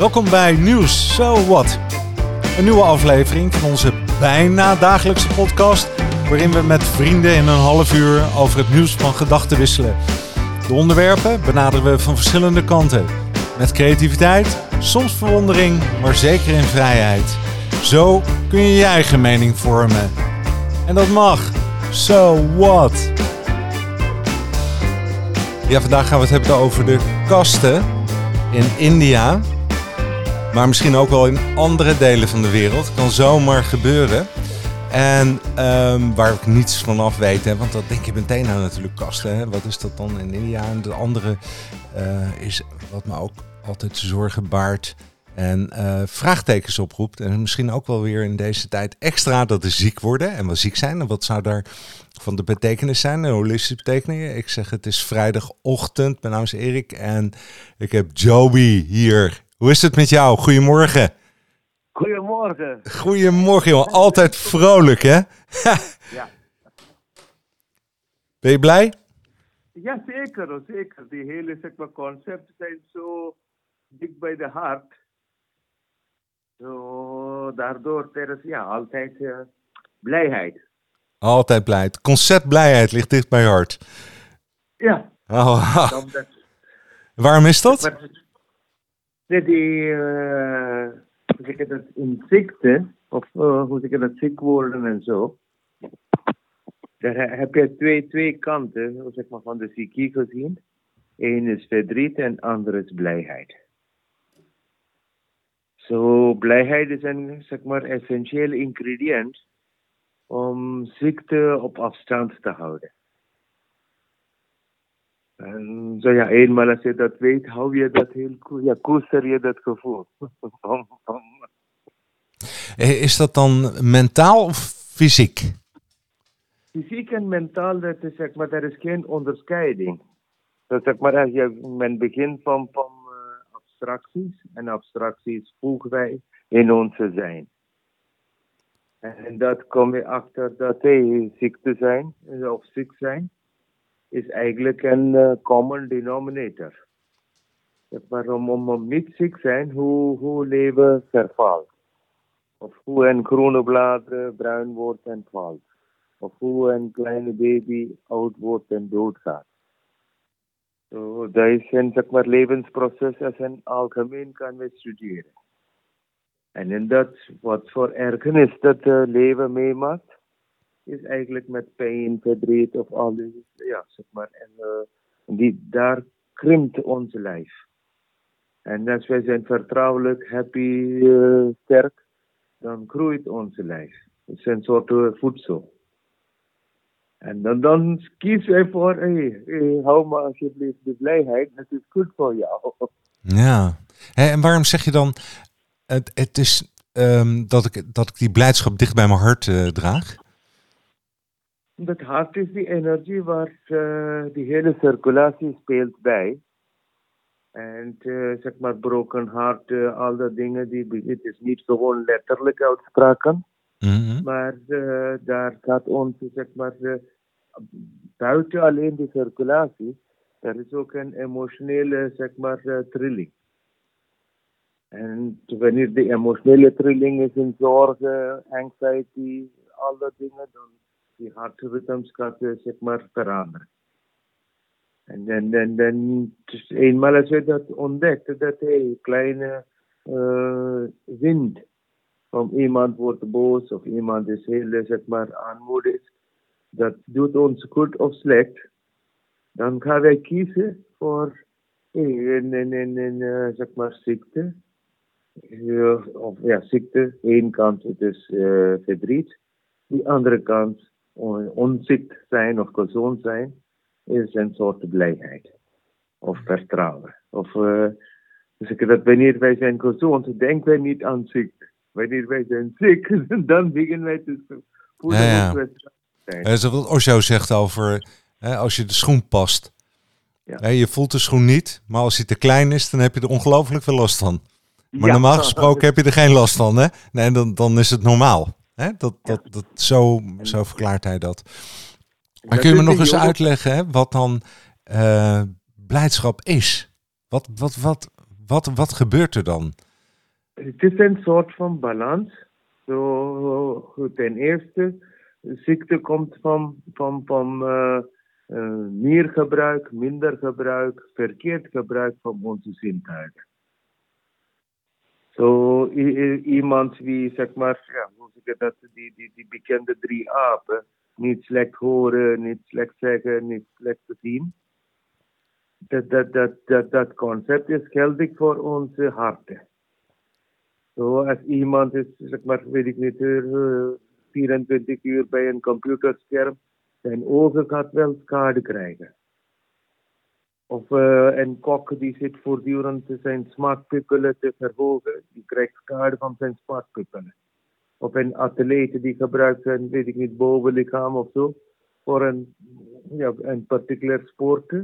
Welkom bij Nieuws So What. Een nieuwe aflevering van onze bijna dagelijkse podcast, waarin we met vrienden in een half uur over het nieuws van gedachten wisselen. De onderwerpen benaderen we van verschillende kanten. Met creativiteit, soms verwondering, maar zeker in vrijheid. Zo kun je je eigen mening vormen. En dat mag. So what? Ja, vandaag gaan we het hebben over de kasten in India. Maar misschien ook wel in andere delen van de wereld. Kan zomaar gebeuren. En ehm, waar ik niets van af weet, hè, want dat denk je meteen aan natuurlijk kasten. Hè. Wat is dat dan in India? En de andere uh, is wat me ook altijd zorgen baart en uh, vraagtekens oproept. En misschien ook wel weer in deze tijd extra dat we ziek worden en we ziek zijn. En wat zou daar van de betekenis zijn, de holistische betekenis? Ik zeg het is vrijdagochtend, mijn naam is Erik en ik heb Joby hier. Hoe is het met jou? Goedemorgen. Goedemorgen. Goedemorgen, joh. Altijd vrolijk, hè? ja. Ben je blij? Ja, zeker. Zeker. Die hele zeg maar, concepten zijn zo dik bij de hart. Zo, daardoor er is ja, altijd uh, blijheid. Altijd blij. Het concept blijheid ligt dicht bij je hart. Ja. Oh, Waarom is dat? Nee, die, uh, hoe zeg je dat, inzichten, of uh, hoe zeg je dat, ziek worden en zo. Daar heb je twee, twee kanten, zeg maar, van de psychie gezien. Eén is verdriet en ander is blijheid. Zo, blijheid is een, zeg maar, essentieel ingrediënt om ziekte op afstand te houden. En zo ja, eenmaal als je dat weet, hou je dat heel goed, ja, koester je dat gevoel. Is dat dan mentaal of fysiek? Fysiek en mentaal, dat is, zeg maar, er is geen onderscheiding. Dat zeg maar, als je, men begint van, van uh, abstracties, en abstracties voegen wij in onze zijn. En dat kom je achter dat hey, ziekte zijn, of ziek zijn is eigenlijk een uh, common denominator. Waarom om, ziek zijn, hoe, hoe leven vervalt. Of hoe een groene blader bruin wordt en valt. Of hoe een kleine baby oud wordt en doodgaat. So, dat is een zeg maar, levensproces als een algemeen kan we studeren. En in dat, wat voor ergernis dat uh, leven meemaakt, is eigenlijk met pijn, verdriet of al die, ja, zeg maar. En uh, die, daar krimpt ons lijf. En als wij zijn vertrouwelijk, happy, uh, sterk, dan groeit ons lijf. Het is een soort uh, voedsel. En dan, dan kiezen wij voor, hey, hou maar alsjeblieft de blijheid, dat is goed voor jou. Ja, en waarom zeg je dan, het, het is um, dat, ik, dat ik die blijdschap dicht bij mijn hart draag? Het hart is die energie waar uh, die hele circulatie speelt bij. En uh, zeg maar broken hart, uh, al dat dingen, die, het is niet gewoon letterlijk uitspraken. Mm -hmm. Maar daar gaat ons, zeg maar, buiten alleen de circulatie, er is ook een emotionele, zeg maar, trilling. En wanneer de emotionele trilling is in zorgen, anxiety, al dat dingen, dan die hartritmes gaat zeg maar veranderen. En dan, dan, dan dus eenmaal als dat ontdekt, dat hey, kleine uh, wind van iemand wordt boos of iemand is heel zeg maar aanmoedig, dat doet ons goed of slecht, dan gaan wij kiezen voor een, een, een, een uh, zeg maar ziekte. Of ja, ziekte, één kant is uh, verdriet, die andere kant onziek zijn of gezond zijn, is een soort blijheid of vertrouwen. Of uh, dus ik dat wanneer wij zijn gezond, denken wij niet aan ziek. Wanneer wij zijn ziek, dan beginnen wij te voelen ja, ja. Dat is wat Osho zegt over hè, als je de schoen past. Ja. Hè, je voelt de schoen niet, maar als hij te klein is, dan heb je er ongelooflijk veel last van. Maar ja, normaal gesproken heb je er geen last van, hè? Nee, dan, dan is het normaal. Hè? Dat, dat, dat, zo, zo verklaart hij dat. Maar kun je me nog eens uitleggen hè, wat dan uh, blijdschap is? Wat, wat, wat, wat, wat gebeurt er dan? het is een soort van balans. Zo, ten eerste, ziekte komt van, van, van uh, uh, meer gebruik, minder gebruik, verkeerd gebruik van onze zintuigen. Zo, iemand die, zeg maar, ja, dat, die, die, die bekende drie apen, niet slecht horen, niet slecht zeggen, niet slecht zien. Dat, dat, dat, dat, dat concept is geldig voor onze harten. Zo, als iemand is, zeg weet ik niet, 24 uur bij een computerscherm, zijn ogen gaat wel schade krijgen. Of uh, een kok die zit voortdurend zijn smaakpupillen te verhogen, die krijgt schade van zijn smaakpupillen. Of een atleet die gebruikt zijn, weet ik niet, bovenlichaam of zo, voor een, ja, een particular sport,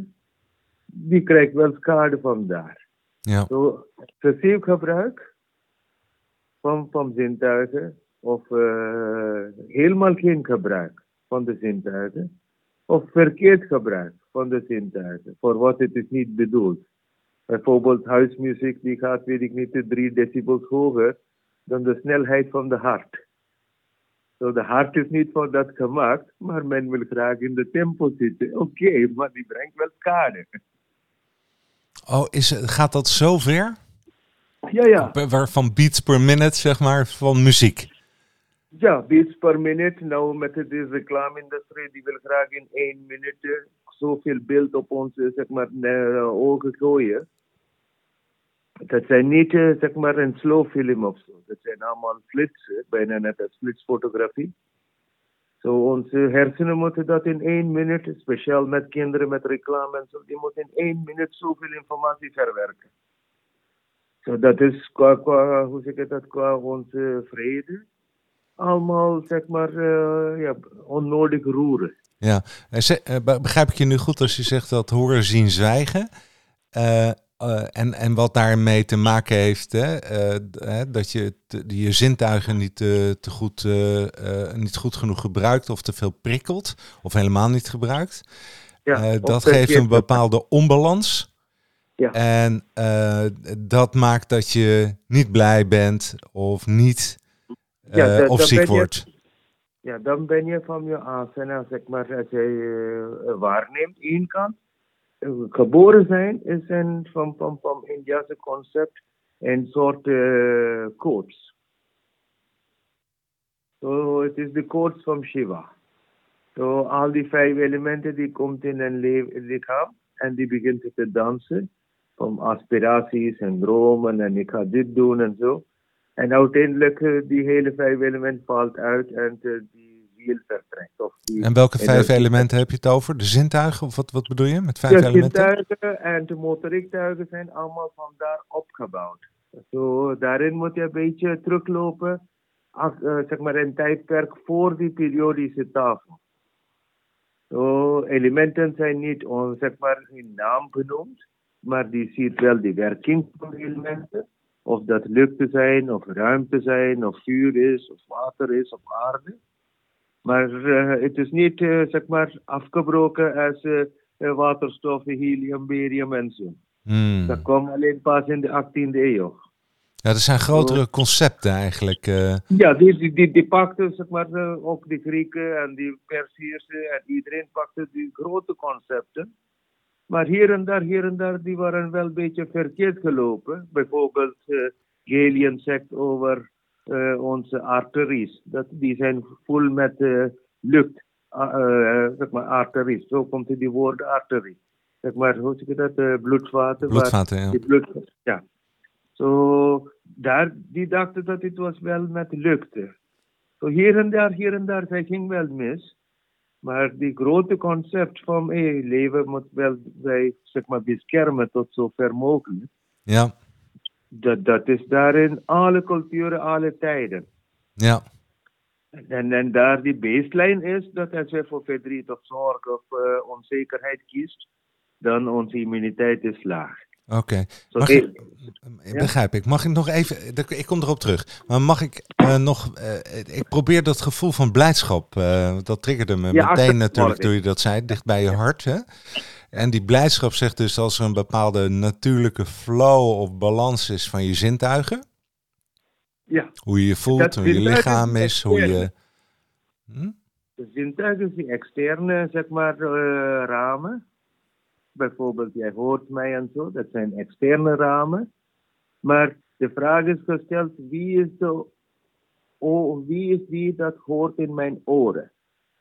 die krijgt wel schade van daar. Ja. Zo, excessief gebruik van, van zintuigen, of uh, helemaal geen gebruik van de zintuigen, of verkeerd gebruik van de zintuigen, voor wat het is niet bedoeld. Bijvoorbeeld huismuziek, die gaat, weet ik niet, 3 decibels hoger dan de snelheid van de hart. Zo, de hart is niet voor dat gemaakt, maar men wil graag in de tempo zitten. Oké, maar die brengt wel schade. Oh, is, gaat dat zo ver? Ja, ja. Van beats per minute, zeg maar, van muziek. Ja, beats per minute. Nou, met de reclame-industrie, die wil graag in één minuut zoveel beeld op onze zeg maar, ogen gooien. Dat zijn niet uh, zeg maar een slow film of zo. Dat zijn allemaal flitsen, bijna net als flitsfotografie. Zo, onze hersenen moeten dat in één minuut, speciaal met kinderen met reclame en zo, die moeten in één minuut zoveel informatie verwerken. Zo, dat is qua, hoe zeg ik dat, qua onze vrede allemaal, zeg maar, uh, ja, onnodig roeren. Ja, eh, begrijp ik je nu goed als je zegt dat horen, zien, zwijgen? Uh, uh, en, en wat daarmee te maken heeft, hè, dat je te, je zintuigen niet, te goed, niet goed genoeg gebruikt of te veel prikkelt, of helemaal niet gebruikt. Ja, dat geeft een bepaalde onbalans. Ja. En dat maakt dat je niet blij bent of niet ja, of ziek wordt. ja, dan ben je van je asana, zeg maar, als je waarneemt, één kant. Uh, geboren zijn is een van, van, van Indiase concept een soort uh, codes. So het is de codes van Shiva. So al die vijf elementen die komt in een lichaam en die begint te dansen. Van aspiraties en dromen en ik ga dit doen en zo. En uiteindelijk, uh, die hele vijf elementen valt uit en uh, Of die en welke vijf elementen heb je het over? De zintuigen? Of wat, wat bedoel je met vijf de elementen? De zintuigen en de motoriektuigen zijn allemaal van daar opgebouwd. Zo, daarin moet je een beetje teruglopen, uh, zeg maar een tijdperk voor die periodische tafel. Zo, elementen zijn niet on, zeg maar in naam genoemd, maar die ziet wel de werking van de elementen. Of dat lucht zijn, of ruimte zijn, of vuur is, of water is, of aarde. Maar uh, het is niet, uh, zeg maar, afgebroken als uh, waterstof, helium, barium en zo. Hmm. Dat kwam alleen pas in de 18e eeuw. Ja, dat zijn grotere concepten eigenlijk. Ja, die, die, die, die pakten, zeg maar, ook de Grieken en die Persiërs en iedereen pakte die grote concepten. Maar hier en daar, hier en daar, die waren wel een beetje verkeerd gelopen. Bijvoorbeeld, uh, Galen zegt over onze arteries. Dat, die zijn vol met uh, lucht. zeg maar arteries. Zo komt die woord arterie. Zeg maar, hoe zeg je dat? bloedvaten. Bloedvaten, ja. Bloed, ja. Zo, daar, die dachten dat het was wel met lucht. Zo hier en daar, hier en daar, zij ging wel mis. Maar die grote concept van hey, leven moet wel wij zeg maar, beschermen tot zover mogelijk. Ja. Dat, dat is daarin alle culturen, alle tijden. Ja. En, en daar die baseline is dat als je voor verdriet of zorg of uh, onzekerheid kiest, dan onze immuniteit is laag. Oké. Okay. Begrijp ik. Mag ik nog even, ik kom erop terug, maar mag ik uh, nog, uh, ik probeer dat gevoel van blijdschap, dat triggerde me ja, meteen natuurlijk toen je dat zei, dicht bij je hart. Hè? En die blijdschap zegt dus als er een bepaalde natuurlijke flow of balans is van je zintuigen, Ja. Hoe je je voelt, Dat hoe je lichaam is, hoe je... Hm? De zintuig is die externe, zeg maar, eh, ramen. Bijvoorbeeld, jij hoort mij en zo, dat zijn externe ramen. Maar de vraag is gesteld, wie is, de, oh, wie is die dat hoort in mijn oren?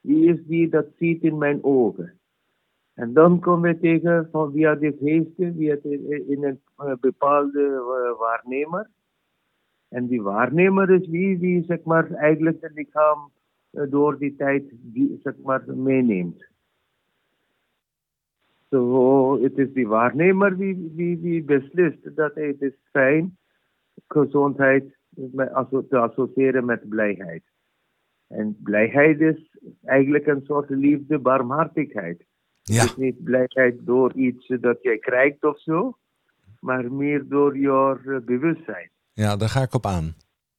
Wie is die dat ziet in mijn ogen? En dan komen we tegen van via de geesten, via de, in een eh, bepaalde eh, waarnemer. En die waarnemer is wie, wie zeg maar, eigenlijk het lichaam eh, door die tijd die, zeg maar, meeneemt. Zo, het is die waarnemer die, die, die beslist dat het is fijn gezondheid te associëren met blijheid. En blijheid is eigenlijk een soort liefde, barmhartigheid. Ja, Het is niet blijheid door iets dat jij krijgt of zo, maar meer door je eh, bewustzijn. ja, daar ga ik op aan.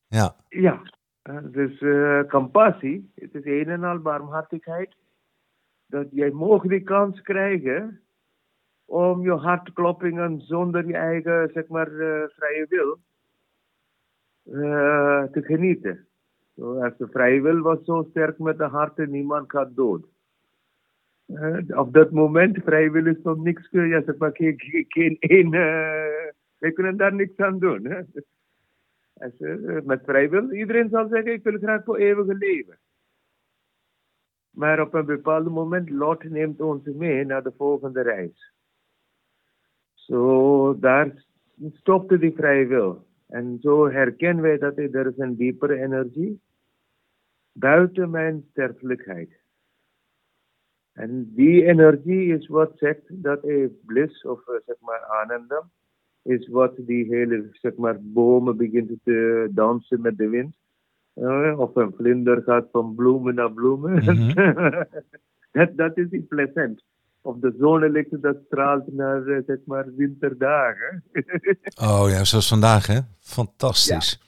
Ja, Ja, eh, dus eh, compassie, het is een en al barmhartigheid. Dat jij mag die kans krijgen om je hartkloppingen zonder je eigen, zeg maar, vrije wil te genieten. Als de vrije wil was zo sterk met de harten, niemand gaat dood. Eh, op dat moment, vrije wil is nog niks, eh, ja, zeg maar, geen, geen, één, eh, wij kunnen daar niks aan doen. Hè? Als, eh, met vrijwil. Iedereen zal zeggen, ik wil graag voor eeuwige leven. Maar op een bepaald moment, Lot neemt ons mee naar de volgende reis. Zo, daar stopte die vrije wil. En zo herkennen wij dat er is een diepere energie buiten mijn sterfelijkheid. En die energie is wat zegt dat een bliss of eh, zeg maar aanandam is wat die hele zeg maar bomen begint te dansen met de wind. Eh, of een vlinder gaat van bloemen naar bloemen. Mhm. dat, dat is die pleasant. Of de zonnelicht dat straalt naar eh, zeg maar winterdagen. oh ja, zoals vandaag hè. Fantastisch.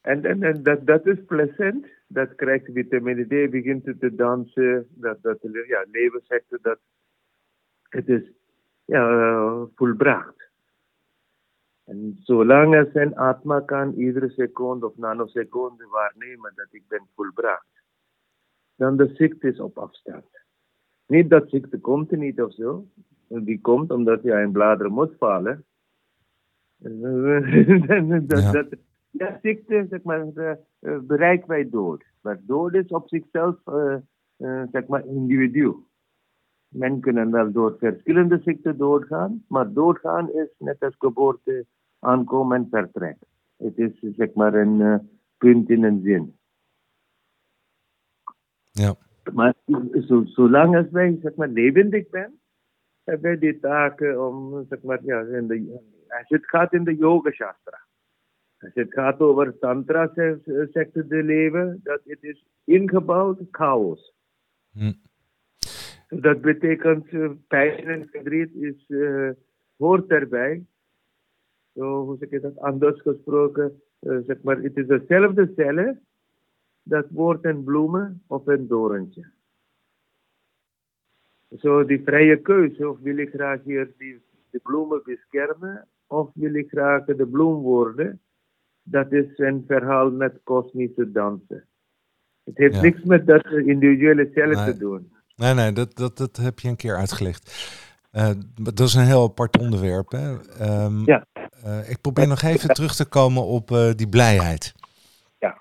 En, en, en dat, dat is pleasant. Dat krijgt vitamine D, begint het te dansen. Dat, dat ja, leven zegt dat het is ja, volbracht. En zolang als zijn atma kan iedere seconde of nanoseconde waarnemen dat ik ben volbracht, dan de ziekte is op afstand. Niet dat ziekte komt er niet of zo. Die komt omdat je in bladeren moet vallen. dat, Ja. dat, ja, ziekte, zeg maar, eh, eh, bereiken wij dood. Maar dood is op zichzelf, eh, zeg maar, individu. Men kunnen wel door verschillende ziekten doodgaan, maar doodgaan is net als geboorte, aankomen en vertrek. Het is, zeg maar, een punt in een zin. Ja. Maar zo, zolang als wij, zeg maar, levendig zijn, hebben wij die taken om, zeg maar, ja, in de, als het gaat in de yoga shastra. Als het gaat over tantra, zegt, zegt de leven, dat het is ingebouwd chaos. Hm. Dat betekent eh, pijn en verdriet is, eh, hoort erbij. Zo, hoe zeg je dat? Anders gesproken, eh, zeg maar, het is dezelfde cellen. Dat wordt een bloemen of een dorentje. Zo die vrije keuze, of wil ik graag hier die, de bloemen beschermen, of wil ik graag de bloem worden, dat is een verhaal met kosmische dansen. Het heeft Ja. niks met dat individuele cellen Nee. te doen. Nee, nee, dat, dat, dat heb je een keer uitgelegd. Eh, dat is een heel apart onderwerp. Hè? Ehm, Ja. eh, ik probeer nog even terug te komen op eh, die blijheid. Ja.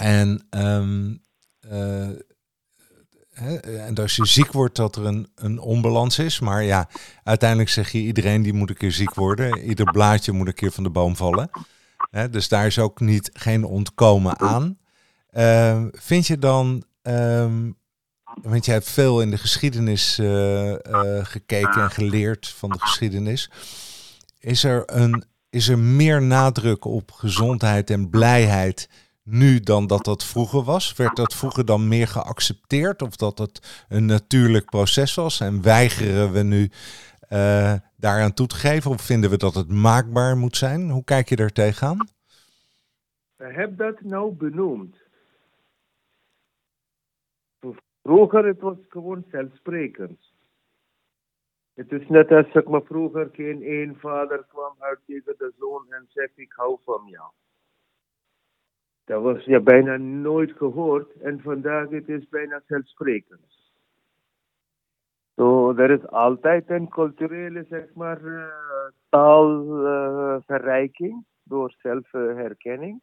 En, ehm, eh, hè, en als je ziek wordt, dat er een, een onbalans is. Maar ja, uiteindelijk zeg je iedereen die moet een keer ziek worden. Ieder blaadje moet een keer van de boom vallen. Dus daar is ook niet, geen ontkomen aan. Ehm, vind je dan, ehm, want jij hebt veel in de geschiedenis eh, eh, gekeken en geleerd van de geschiedenis. Is er, een, is er meer nadruk op gezondheid en blijheid nu dan dat dat vroeger was? Werd dat vroeger dan meer geaccepteerd of dat het een natuurlijk proces was? En weigeren we nu eh, daaraan toe te geven? Of vinden we dat het maakbaar moet zijn? Hoe kijk je daar tegenaan? Ik heb dat nou benoemd. Vroeger het was gewoon zelfsprekend. Het is net als zeg maar, vroeger geen één vader kwam uit tegen de zoon en zegt ik hou van jou. Dat was je bijna nooit gehoord en vandaag het is bijna zelfsprekend. Zo, er is altijd een culturele, zeg maar, uh, taalverrijking door zelfherkenning.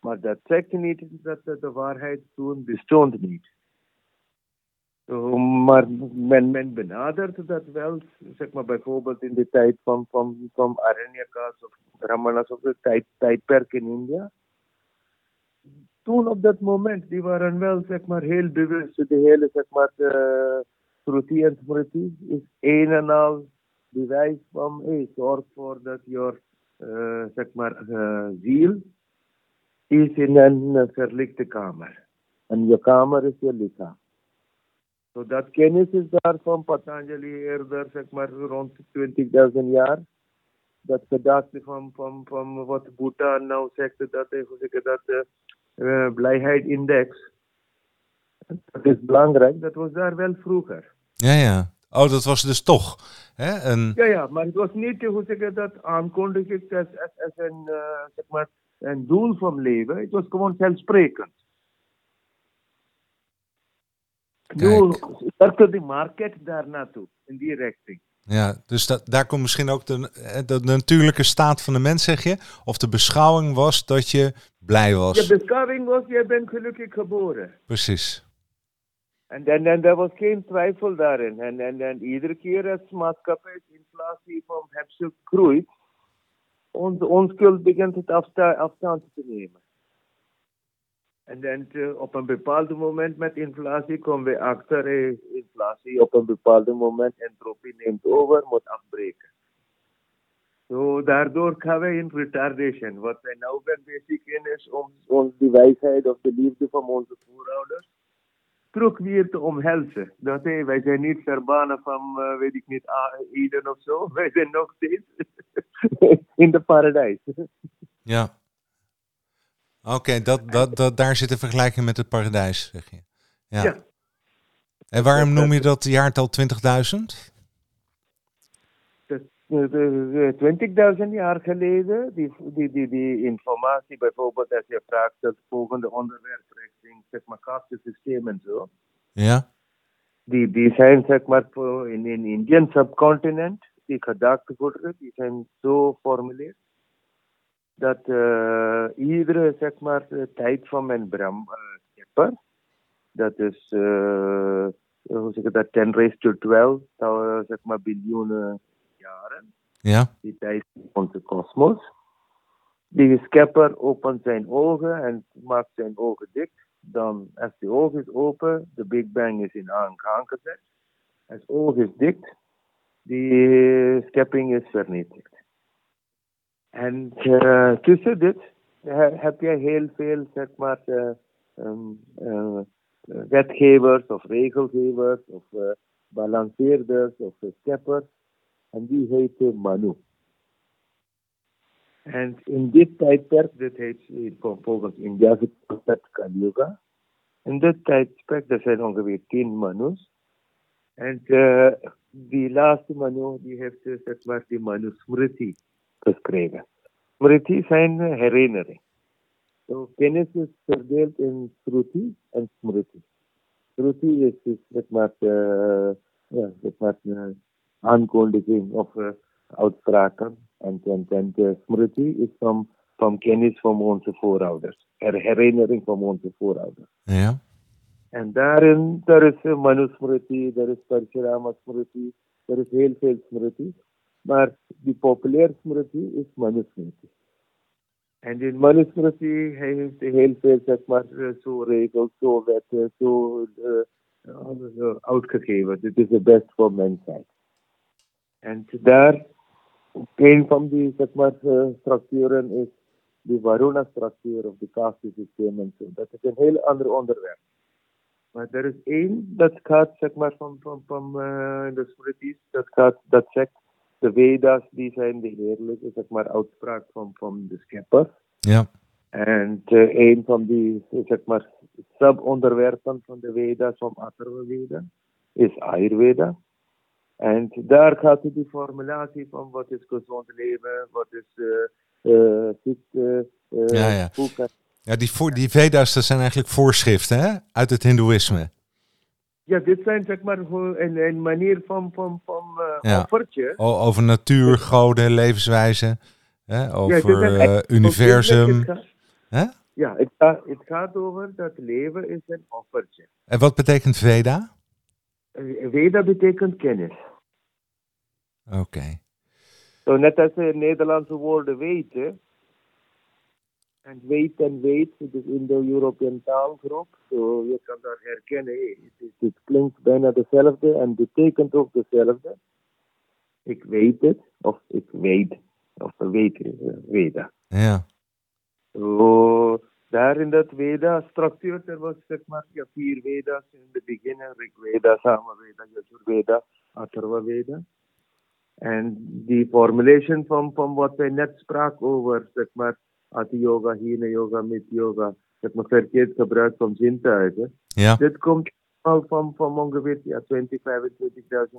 Maar dat zegt niet dat de waarheid toen bestond niet. maar men, men benadert dat wel, zeg maar bijvoorbeeld in de tijd van, van, van Aranyakas of Brahmanas of tijd, tijdperk in India. Toen op dat moment, die waren wel zeg maar heel bewust, de hele zeg maar, de, En Smriti is een en al bewijs van, hey, zorg voor dat je, uh, zeg maar, uh, ziel is in een verlichte kamer. En je kamer is je lichaam. So dat kennis is daar van Patanjali eerder, zeg maar, rond 20.000 jaar. Dat gedachte van, van, van wat Boeddha nou zegt, dat, zeg dat, uh, blijheid index. Dat is belangrijk, dat was daar wel vroeger. Ja, ja. Oh, dat was dus toch. Hè? Een... Ja, ja, maar het was niet, hoe zeg je dat, aankondigd als, als, als een, uh, zeg maar, een doel van leven. Het was gewoon zelfsprekend. Nu werkte de market daar naartoe, in die richting. Ja, dus dat, daar komt misschien ook de, de, natuurlijke staat van de mens, zeg je? Of de beschouwing was dat je blij was? De beschouwing was, je bent gelukkig geboren. Precies. En dan, dan er was geen twijfel daarin. En, en, en iedere keer als maatschappij inflatie van hebsel groeit, onze onschuld begint het afsta afstand te nemen. En dan op een bepaald moment met inflatie komen we achter, eh, inflatie op een bepaald moment, entropie neemt over, moet afbreken. So, daardoor gaan we in retardation. Wat wij nou bezig in is om ons de wijsheid of de liefde van onze voorouders terug weer te omhelzen. Dat wij zijn niet verbannen van, uh, weet ik niet, Eden of zo. Wij zijn nog steeds in de paradijs. ja. Oké, dat, dat, dat, daar zit een vergelijking met het paradijs, zeg je. Ja. ja. En waarom noem je dat jaartal 20.000? 20.000 jaar geleden, die, die, die, die informatie bijvoorbeeld als je vraagt het volgende onderwerp richting zeg maar kastensysteem en zo. Ja. Die, die zijn zeg maar in in Indian subcontinent, die gedacht worden, die zijn zo geformuleerd dat uh, iedere zeg maar tijd van mijn bram schepper, dat is uh, hoe zeg ik dat, 10 raised to 12, zeg maar biljoenen. Ja. Die tijd van onze kosmos. Die schepper opent zijn ogen en maakt zijn ogen dicht. Dan, als de oog is open, de Big Bang is in gang gezet. Als de oog is dicht, die schepping is vernietigd. En uh, tussen dit heb je heel veel, zeg maar, uh, um, uh, wetgevers of regelgevers of balanceerders of scheppers en die heette Manu. En in dit tijdperk, dit heet volgens Indiase concept Kali In dit tijdperk, er zijn ongeveer tien Manus. En uh, die laatste Manu, heeft uh, zeg maar die Manu Smriti geschreven. Smriti zijn herinnering. So, kennis is verdeeld in Shruti en Smriti. Shruti is, is zeg maar, uh, ja, maar aankondiging of uh, uitspraken. En, en, en de smriti is van, van kennis van onze voorouders. Her, herinnering van onze voorouders. Ja. En daarin, daar is uh, Manusmriti, daar is Parshurama Smriti, er is heel veel smriti. Maar die populaire smriti is Manusmriti. En in Manusmriti heeft heel veel, zeg maar, zo regels, zo wetten, zo uh, uitgegeven. Dit is het best voor mensheid. En daar, een van die zeg maar, uh, structuren is de Varuna-structuur of de kastensysteem en zo. Dat is een heel ander onderwerp. Maar er is één dat gaat, zeg maar, van, van, van uh, de Smritis, dat gaat, dat zegt, de Veda's, die zijn de heerlijke, zeg maar, uitspraak van, van de schepper. Ja. En uh, een van die, zeg maar, subonderwerpen van de Veda's, van Atharva Veda, is Ayurveda. En daar gaat die formulatie van wat is gezond leven, wat is uh, uh, ziekte, uh, ja, ja. Ja, die, voor, die Veda's, dat zijn eigenlijk voorschriften hè? uit het Hindoeïsme. Ja, dit zijn zeg maar een, een manier van, van, van uh, Ja. offertje. O- over natuur, goden, levenswijze. Hè? Over eh, universum. Het gaat, Hè? ja, het gaat, het gaat over dat leven is een offertje. En wat betekent Veda? Eh, Veda betekent kennis. Oké. Zo net als de Nederlandse woorden weten. En weet en weet, het is Indo-European taalgroep. Zo je kan daar herkennen, het, het klinkt bijna hetzelfde en betekent ook hetzelfde. Ik weet het, of ik weet, of we weten, eh, Veda. Ja. Zo, daar in dat Veda structuur, er was zeg maar ja, vier Veda's in het begin, Rig Veda, Samaveda, Yajurveda, Atharva Veda. En die formulation van, van wat wij net spraken over, zeg maar, Ati Yoga, Hina Yoga, Mit Yoga, zeg maar, verkeerd gebruik van zintuigen. Ja. Dit komt al van, van ongeveer ja, 20, 25.000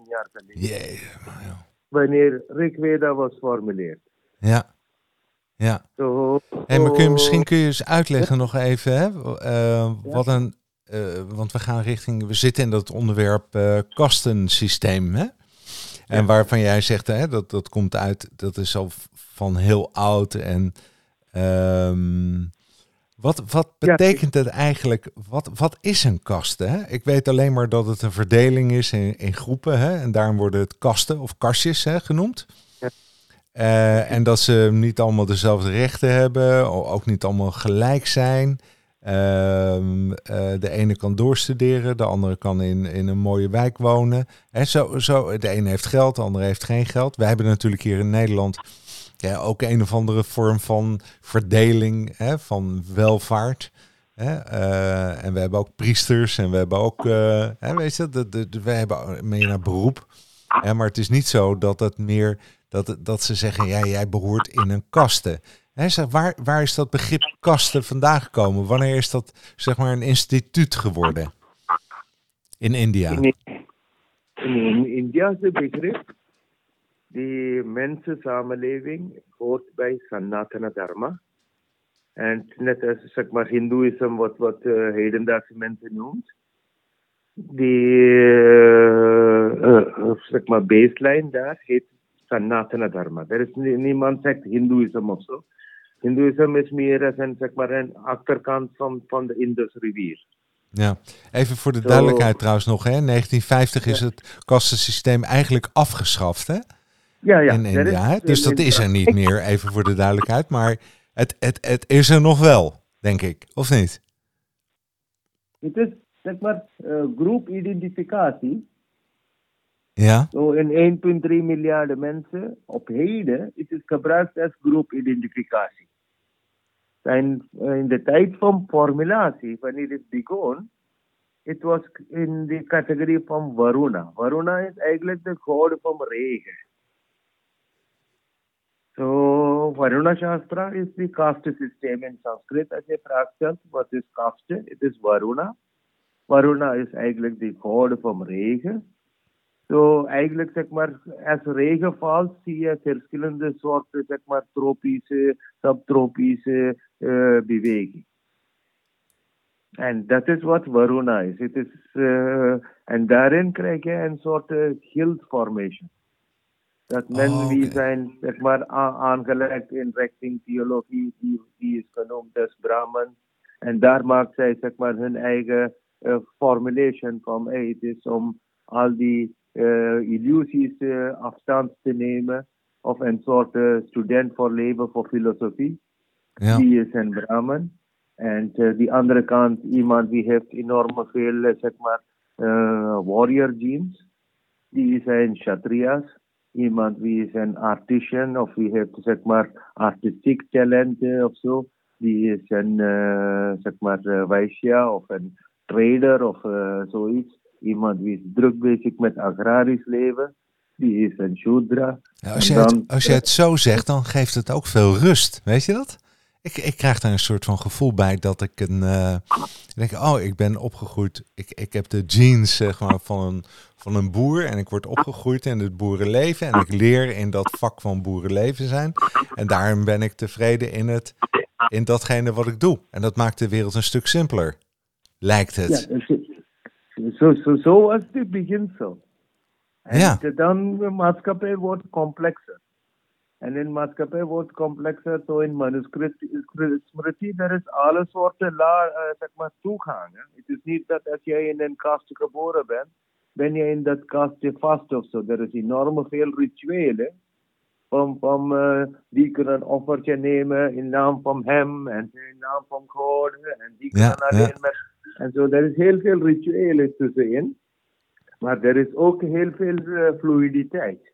jaar geleden. Joh. Wanneer Rig Veda was formuleerd. Ja. Ja. Zo, Hey, maar kun je, misschien kun je eens uitleggen nog even, hè? eh, wat een, eh, want we gaan richting, we zitten in dat onderwerp eh, kastensysteem, hè? En waarvan jij zegt, hè, dat, dat komt uit, dat is al van heel oud. En ehm, wat, wat betekent het eigenlijk, wat, wat is een kast? Hè? Ik weet alleen maar dat het een verdeling is in, in groepen, hè? en daarom worden het kasten of kastjes hè, genoemd. Eh, en dat ze niet allemaal dezelfde rechten hebben, ook niet allemaal gelijk zijn. Ehm, eh, de ene kan doorstuderen, de andere kan in, in een mooie wijk wonen. En zo, zo, de ene heeft geld, de andere heeft geen geld. Wij hebben natuurlijk hier in Nederland ja, ook een of andere vorm van verdeling van welvaart. Eh, en we hebben ook priesters en we hebben ook, eh, weet je, de, de, we hebben meer naar beroep. Maar het is niet zo dat het meer, dat, dat ze zeggen, ja, jij behoort in een kaste. Hè, zeg, waar, waar is dat begrip kasten vandaan gekomen? Wanneer is dat, zeg maar, een instituut geworden? In India. In, in India is het begrip, die mensensamenleving hoort bij Sanatana Dharma. En net als zeg maar Hindoeïsme, wat, wat eh, hedendaagse mensen noemt. Die eh, eh, zeg maar baseline daar heet Sanatana Dharma. Er is nie- niemand zegt Hindoeïsme of zo. Hindoeïsme is meer als een, zeg maar, een achterkant van, van de Indus rivier. Ja, even voor de Zo. duidelijkheid trouwens nog. Hè. 1950 is het kastensysteem eigenlijk afgeschaft hè, Ja, ja. in India. Hè? Dus dat is er niet meer, even voor de duidelijkheid. Maar het, het, het is er nog wel, denk ik. Of niet? Het is zeg maar eh, groepidentificatie. Ja, Zo in 1,3 miljard mensen op heden het is gebruikt als groepidentificatie. En eh, in de tijd van formulatie, wanneer het begon, het was in de categorie van Varuna. Varuna is eigenlijk de god van regen. So, Varuna Shastra is the caste system in Sanskrit. Als je vraagt stelt, wat is caste? Het is Varuna. Varuna is eigenlijk de god van regen. Zo eigenlijk zeg maar, als regen valt, zie je verschillende soorten zeg maar, tropische, subtropische eh, beweging. En dat is wat Varuna is. Het is eh, en daarin krijg je een soort uh, guild formation. Dat men Oh, wie oké. zijn zeg maar, aangelegd in richting theologie, die, die is genoemd als Brahman. En daar maakt zij zeg maar, hun eigen eh, formulation van hey, het is om al die eh, illusies eh, afstand te nemen. Of een soort eh, student voor leven voor filosofie. ja. Die is een Brahman. En uh, die andere kant, iemand die heeft enorm veel, zeg maar, warrior genes. Die zijn Kshatriyas. Iemand die is een artisan of die heeft, zeg maar, artistiek talenten of zo. Die is een, zeg maar, uh, Vaishya of een trader of uh, zoiets. Iemand die is druk bezig met agrarisch leven. Die is een Shudra. Als, je het, dan- als je het zo zegt, dan geeft het ook veel rust. Weet je dat? Ik, ik krijg daar een soort van gevoel bij dat ik een. ik denk, oh, ik ben opgegroeid. Ik, ik heb de genes zeg maar, van, een, van een boer. En ik word opgegroeid in het boerenleven. En ik leer in dat vak van boerenleven zijn. En daarom ben ik tevreden in het in datgene wat ik doe. En dat maakt de wereld een stuk simpeler. Lijkt het. Ja, zo, zo, zo was het beginsel. En Ja. dan de maatschappij wordt complexer. En in maatschappij wordt complexer, zo in manuscript, smriti, er is alle soorten la, eh, zeg maar, toegang. Het is niet dat als jij in een kast geboren bent, ben je in dat kastje vast of zo. Er is enorm veel rituelen. Van, van eh, die kunnen een offertje nemen in naam van hem en in naam van God. En die Ja, kunnen alleen ja. met. En zo, er is heel veel rituelen tussenin. Maar er is ook heel veel eh, fluiditeit.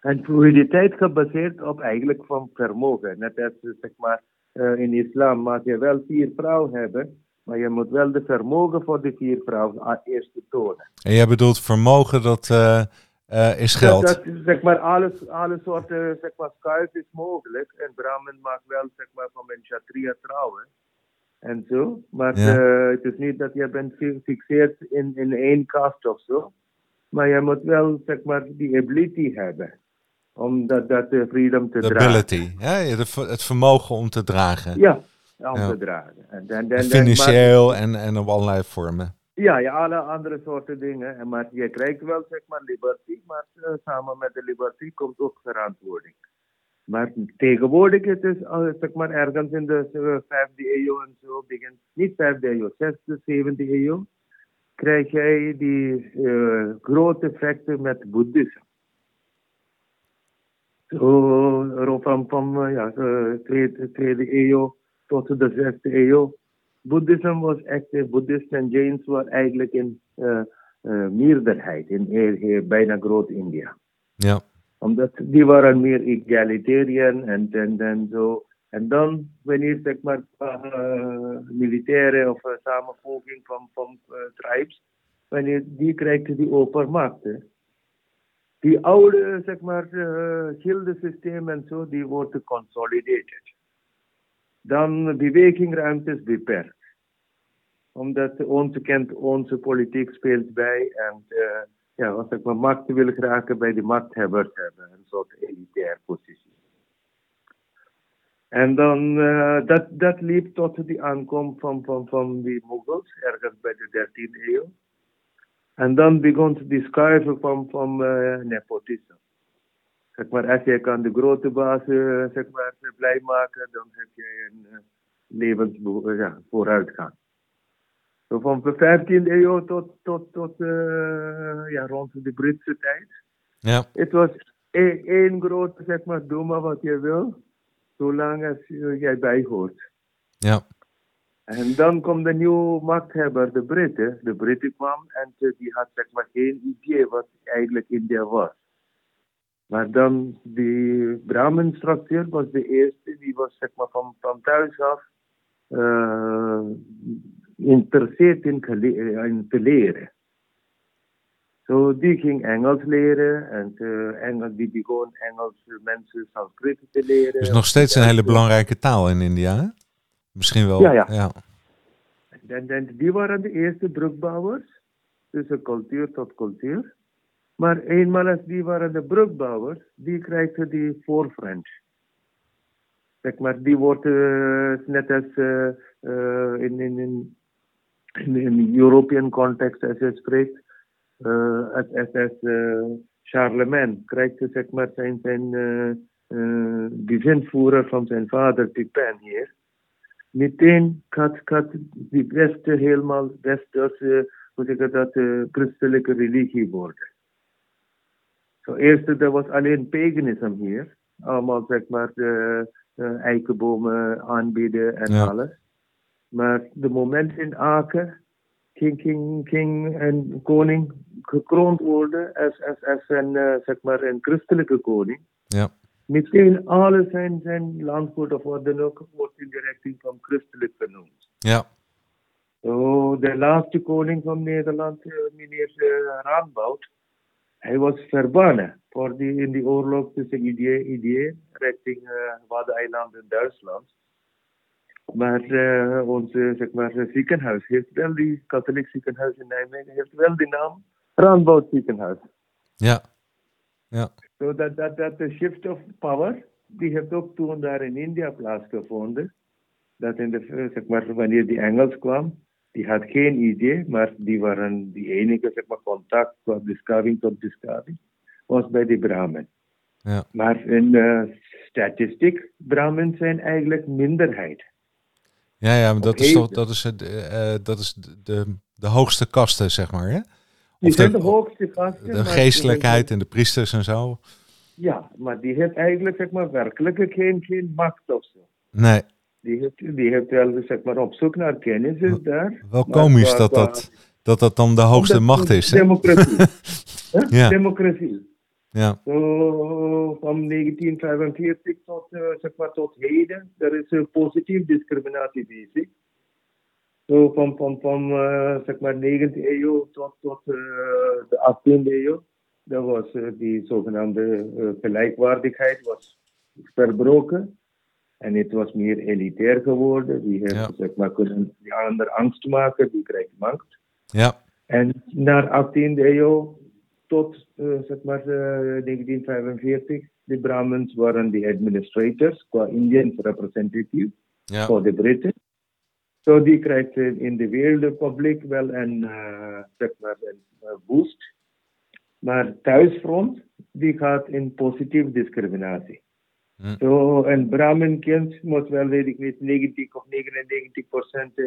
En fluiditeit gebaseerd op eigenlijk van vermogen. Net als eh, zeg maar eh, in islam mag je wel vier vrouwen hebben, maar je moet wel de vermogen voor de vier vrouwen eerst tonen. En jij bedoelt vermogen, dat is geld. Dat, dat, zeg maar, alles, alle soorten zeg maar, schuif is mogelijk. En Brahmin mag wel zeg maar, van een Kshatriya trouwen. En zo. Maar Ja. eh, het is niet dat je bent gefixeerd in, in één kast of zo. Maar je moet wel zeg maar, die ability hebben. Om dat, dat eh, freedom te De dragen. ability. Hè? De, het vermogen om te dragen. Ja, om Ja. te dragen. En, dan- dan- dan- Financieel en, en op allerlei vormen. Ja, ja, alle andere soorten dingen. En Maar je krijgt wel zeg maar liberty, maar eh, samen met de liberty komt ook verantwoording. Maar tegenwoordig het is uh, zeg maar ergens in de eh, vijfde eeuw en zo begin, niet vijfde eeuw, zesde, zevende eeuw, krijg jij die eh, grote effecten met boeddhisme. Zo van, van eh, ja, eh, tweede, tweede eeuw tot de zesde eeuw Boeddhisme was echt, eh, Boeddhisten en Jains waren eigenlijk in eh, eh, meerderheid in bijna Groot-India. Ja. Omdat die waren meer egalitarian en, en, en zo. En dan, wanneer zeg maar uh, militaire of uh, van, van uh, tribes, wanneer die krijgt die overmachten. Die oude, zeg maar, gildesysteem en zo, die wordt consolidated dan bewegingruimte is beperkt. Omdat onze kent, onze politiek speelt bij en ja, als ik mijn macht wil geraken bij de machthebbers hebben, een soort elitair positie. En dan, uh, dat, dat liep tot de aankomst van, van, van de Mughals, ergens bij de 13e eeuw. En dan begon de schuiven van, van uh, nepotisme zeg maar, als je kan de grote baas zeg maar, blij maken, dan heb je een uh, levensvooruitgang. Ja. Zo van de 15e eeuw tot, tot, tot uh, ja, rond de Britse tijd. Ja. Het was één, één grote, zeg maar, doe maar wat je wil, zolang als jij bij hoort. Ja. En dan komt de nieuwe machthebber, de Britten. De Britten kwam en die had zeg maar geen idee wat eigenlijk India was. Maar dan die Brahmin-structuur was de eerste, die was zeg maar van, van thuis af uh, geïnteresseerd in, in, te leren. Zo so, die ging Engels leren en uh, Engels, die begon Engelse mensen Sanskrit te leren. Is nog steeds een hele belangrijke taal in India, hè? Misschien wel. Ja, ja. ja. En, en die waren de eerste brugbouwers, tussen cultuur tot cultuur. Maar eenmaal als die waren de brugbouwers, die krijgen die voorfront. Zeg maar, die wordt uh, net als uh, uh, in, in, in, in, in European context als je spreekt, als, als, als Charlemagne krijgt zeg maar zijn, zijn beginvoerder van zijn vader Pipin hier. Meteen gaat, gaat die beste helemaal westerse, hoe zeg ik dat, christelijke religie worden. Zo eerst, er was alleen paganisme hier. Allemaal, zeg maar, de, de eikenbomen aanbieden en Ja. alles. Maar de moment in Aken ging, ging, ging een koning gekroond worden als, als, als een, eh, zeg maar, een christelijke koning. Ja. Meteen alle zijn, zijn landgoed of wat dan ook wordt in de richting van christelijk genoemd. Ja. Zo, de laatste koning van Nederland, eh, meneer uh, hij was verbannen voor die, in die oorlog tussen Idee, Idee richting uh, Waddeneiland en Duitsland. Maar uh, onze zeg maar, ziekenhuis heeft wel, die katholiek ziekenhuis in Nijmegen, heeft wel de naam Raadboud ziekenhuis. Ja. Ja. So that, that, that the shift of power die heeft ook toen daar in India plaatsgevonden. Dat in de, zeg maar, wanneer die Engels kwam, die had geen idee, maar die waren die enige zeg maar, contact qua beschaving tot beschaving, was bij die Brahmin. Ja. Maar in uh, statistiek, Brahmins zijn eigenlijk minderheid. Ja, ja, maar dat is toch dat is, het, uh, dat is de, de hoogste kasten, zeg maar. Hè? Zijn de, de hoogste kasten. De geestelijkheid en de priesters en zo. Ja, maar die heeft eigenlijk zeg maar, werkelijk geen, geen macht of zo. Nee. Die heeft, die heeft wel zeg maar, op zoek naar kennis is daar. Wel komisch dat, dat, dat dat dan de hoogste macht is. Hè? Democratie. ja. Democratie. Ja. So, van 1945 tot, uh, zeg maar, tot heden, er is een positief discriminatie bezig. So, van van, van uh, zeg maar 19e eeuw tot, tot uh, de 18e eeuw, dat was die zogenaamde gelijkwaardigheid was verbroken. En het was meer elitair geworden. Die heeft ja. zeg maar, kunnen die ander angst maken, die krijgt macht. Ja. En na 18e eeuw tot uh, zeg maar, uh, 1945, de Brahmins waren de administrators qua Indian representative ja. voor de Britten. Zo so die krijgt in de wereldpubliek wel een, uh, zeg maar, een boost. Maar thuisfront, die gaat in positieve discriminatie. Hm. Zo, een Brahmin kind moet wel, weet ik niet, 90 of 99 procent uh,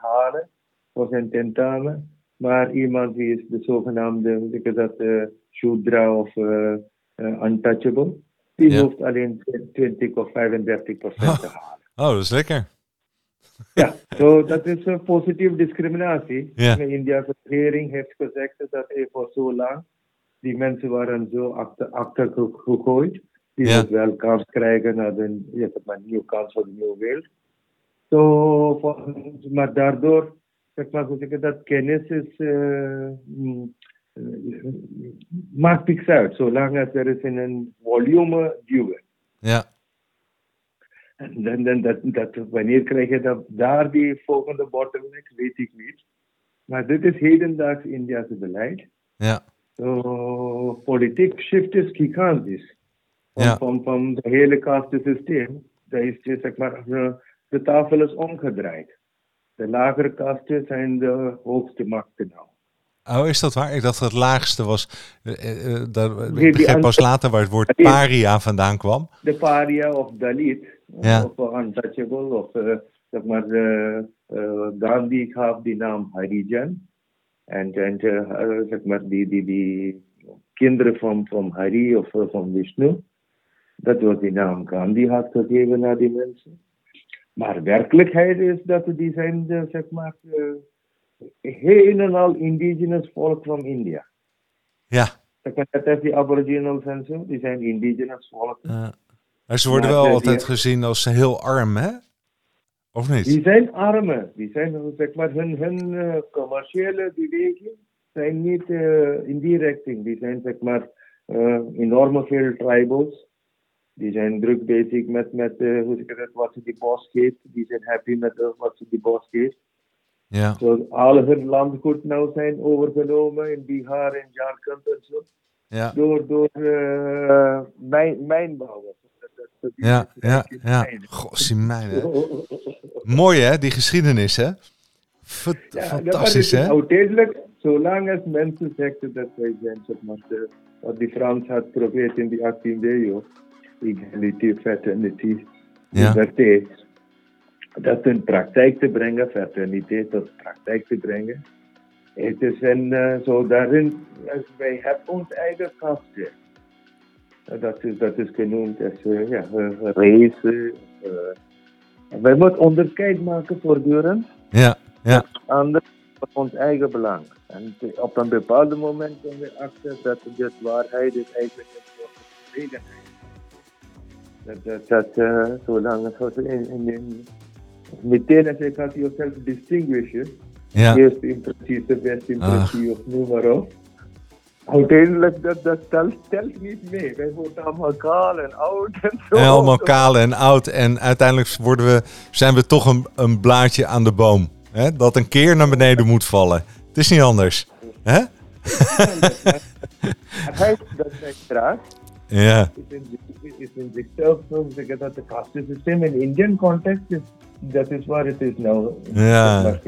halen voor zijn tentamen. Maar iemand die is de zogenaamde, ik dat, uh, Shudra of uh, uh, untouchable, die Ja. hoeft alleen 20 of 35 procent te halen. Oh, dat is lekker. Ja, so dat is een positieve discriminatie. Ja. De Indiase regering heeft gezegd dat er voor zo lang die mensen waren zo achter, achter gegooid. Die Ja. wel kans krijgen naar een, maar, nieuwe kans voor de nieuwe wereld. So, maar daardoor, dat, kennis is, mm, eh, maakt niks uit, zolang er is in een volume duwen. Ja. En dan, dan, dat, dat, wanneer krijg je dat, daar die volgende bottleneck, weet ik niet. Maar dit is hedendaags Indiase beleid. Ja. So, politiek shift is gigantisch. Van, Ja. van, van het hele kastensysteem. Dat is, zeg maar, de, de tafel is omgedraaid. De lagere kasten zijn de hoogste machten nou. Oh, is dat waar? Ik dacht dat het laagste was. eh, eh, eh, ik begreep pas later waar het woord paria vandaan kwam. De paria of Dalit, Ja. of untouchable, of uh, zeg maar, Gandhi gaf die naam Harijan. En, en zeg maar, die, die, die kinderen van, van Hari of van Vishnu, dat was die naam Gandhi had gegeven naar die mensen. Maar werkelijkheid is dat die zijn, uh, zeg maar, uh, heel en al indigenous volk van India. Ja. Dat is die aboriginals en zo, die zijn indigenous volk. eh, maar ze worden Maar wel de- altijd gezien als heel arm, hè? Of niet? Die zijn armen. Die zijn, zeg maar, hun, hun eh, commerciële beweging zijn niet eh, in die richting. Die zijn, zeg maar, eh, enorme veel tribals. Die zijn druk bezig met, met eh, hoe zeg ik dat, wat ze die bos geeft. Die zijn happy met wat ze die bos geeft. Ja. Zo, al hun landgoed nou zijn overgenomen in Bihar en Jharkhand en zo. Ja. Door, door eh, mijn, mijnbouwers. Ja, ja, ja. mijnen. Goh, zie mij, hè. Mooi, hè? Die geschiedenis, hè? Ja, Fantastisch, is hè? Uiteindelijk, zolang als mensen zeggen dat wij zijn, zeg maar, wat die Frans had geprobeerd in de 18e eeuw, equality, fraternity, Ja. liberté, dat in praktijk te brengen, fraterniteit tot praktijk te brengen. Het is een, eh, zo daarin, wij hebben ons eigen. Eh, Dat is, dat is genoemd als uh, ja, eh, race. eh. En wij moeten onderscheid maken voortdurend Ja, ja. ander voor ons eigen belang. En op een bepaald moment komen we achter dat de waarheid is eigenlijk een soort Dat, dat, dat zolang het zo in, in, in, meteen als je gaat jezelf distinguishen, Ja. eerste impressie, de beste impressie of noem maar op. Uiteindelijk, dat, dat telt, telt niet mee. Wij worden allemaal kaal en oud en zo. En allemaal kaal en oud. En uiteindelijk worden we, zijn we toch een, een blaadje aan de boom. Hè? Dat een keer naar beneden moet vallen. Het is niet anders. Hè? Dat wij straks Ja. is in, is in zichzelf zo zeggen dat de kastensysteem in Indian context is, dat is waar het is. Ja. Maar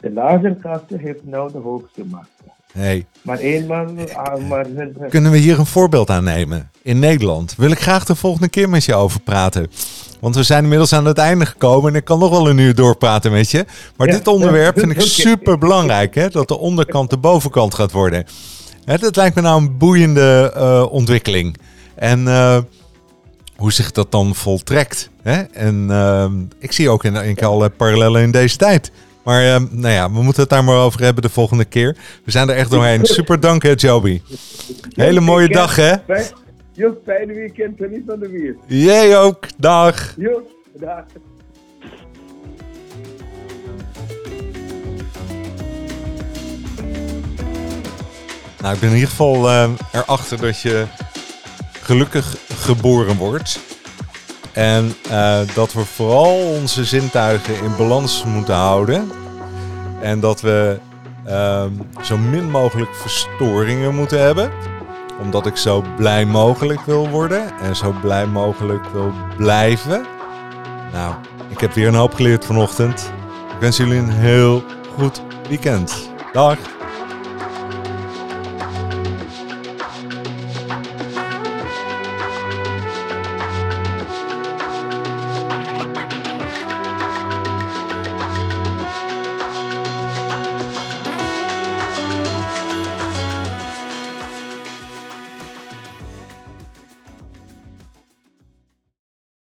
De lagere kasten heeft nou de hoogste macht. Hey. Maar eenmaal, ah, maar Kunnen we hier een voorbeeld aan nemen? In Nederland wil ik graag de volgende keer met je over praten. Want we zijn inmiddels aan het einde gekomen en ik kan nog wel een uur doorpraten met je. Maar Ja, dit onderwerp vind ik super belangrijk, hè? dat de onderkant de bovenkant gaat worden. Hè, dat lijkt me nou een boeiende eh, ontwikkeling. En eh, hoe zich dat dan voltrekt. Hè? En eh, ik zie ook in één keer al parallellen in deze tijd. Maar nou ja, we moeten het daar maar over hebben de volgende keer. We zijn er echt doorheen. Super dank hè, Joby. Hele mooie dag hè. Jo, fijne weekend, geniet van de weer. Jij ook. Dag. Jo, dag. Nou, ik ben in ieder geval eh, erachter dat je gelukkig geboren wordt. En eh, dat we vooral onze zintuigen in balans moeten houden. En dat we ehm, zo min mogelijk verstoringen moeten hebben. Omdat ik zo blij mogelijk wil worden. En zo blij mogelijk wil blijven. Nou, ik heb weer een hoop geleerd vanochtend. Ik wens jullie een heel goed weekend. Dag.